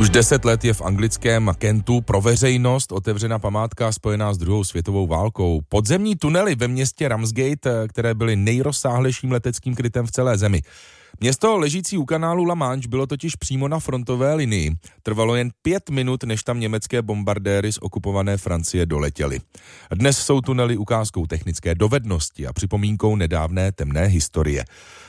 Už deset let je v anglickém Kentu pro veřejnost otevřena památka spojená s druhou světovou válkou. Podzemní tunely ve městě Ramsgate, které byly nejrozsáhlejším leteckým krytem v celé zemi. Město ležící u kanálu La Manche bylo totiž přímo na frontové linii. Trvalo jen pět minut, než tam německé bombardéry z okupované Francie doletěly. Dnes jsou tunely ukázkou technické dovednosti a připomínkou nedávné temné historie.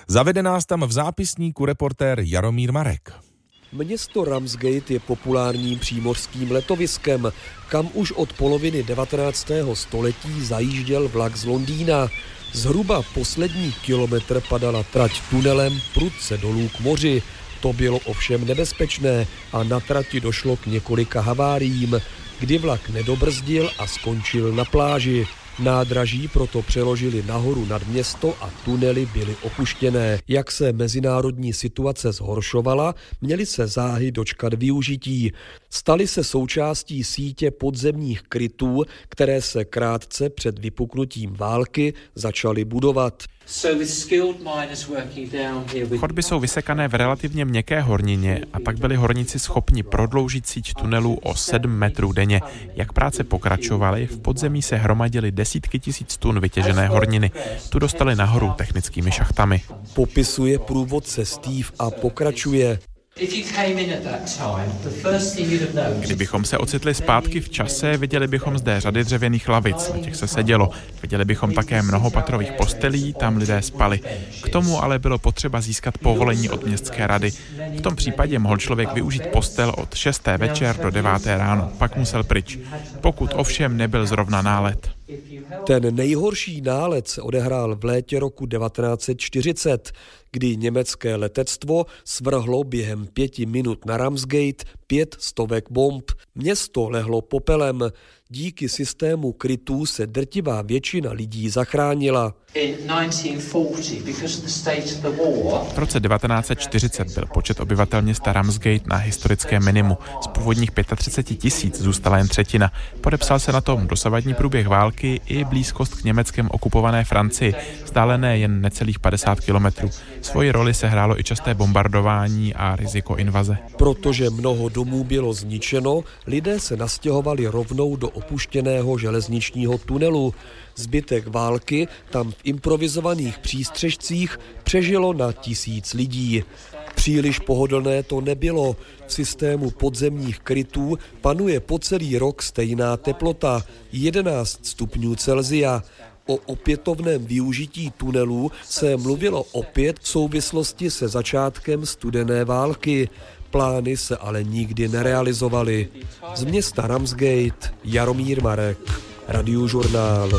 Zavede nás tam v zápisníku reportér Jaromír Marek. Město Ramsgate je populárním přímořským letoviskem, kam už od poloviny 19. století zajížděl vlak z Londýna. Zhruba poslední kilometr padala trať tunelem prudce dolů k moři. To bylo ovšem nebezpečné a na trati došlo k několika haváriím, kdy vlak nedobrzdil a skončil na pláži. Nádraží proto přeložili nahoru nad město a tunely byly opuštěné. Jak se mezinárodní situace zhoršovala, měly se záhy dočkat využití. Staly se součástí sítě podzemních krytů, které se krátce před vypuknutím války začaly budovat. Chodby jsou vysekané v relativně měkké hornině a tak byli horníci schopni prodloužit síť tunelů o 7 metrů denně. Jak práce pokračovaly, v podzemí se hromadily desítky tisíc tun vytěžené horniny. Tu dostali nahoru technickými šachtami. Popisuje průvodce Steve a pokračuje. Kdybychom se ocitli zpátky v čase, viděli bychom zde řady dřevěných lavic, na těch se sedělo. Viděli bychom také mnohopatrových postelí, tam lidé spali. K tomu ale bylo potřeba získat povolení od městské rady. V tom případě mohl člověk využít postel od 6. večer do 9. ráno, pak musel pryč. Pokud ovšem nebyl zrovna nálet. Ten nejhorší nálet se odehrál v létě roku 1940, kdy německé letectvo svrhlo během pěti minut na Ramsgate pět stovek bomb. Město lehlo popelem. Díky systému krytů se drtivá většina lidí zachránila. V roce 1940 byl počet obyvatel města Ramsgate na historické minimu. Z původních 35 tisíc zůstala jen třetina. Podepsal se na tom dosavadní průběh války i blízkost k německém okupované Francii, vzdálené jen necelých 50 kilometrů. Svoji roli se hrálo i časté bombardování a riziko invaze. Protože mnoho domů bylo zničeno, lidé se nastěhovali rovnou do opuštěného železničního tunelu. Zbytek války tam v improvizovaných přístřežcích přežilo na tisíc lidí. Příliš pohodlné to nebylo. V systému podzemních krytů panuje po celý rok stejná teplota 11 stupňů Celzia. O opětovném využití tunelů se mluvilo opět v souvislosti se začátkem studené války. Plány se ale nikdy nerealizovaly. Z města Ramsgate Jaromír Marek, Radiožurnál.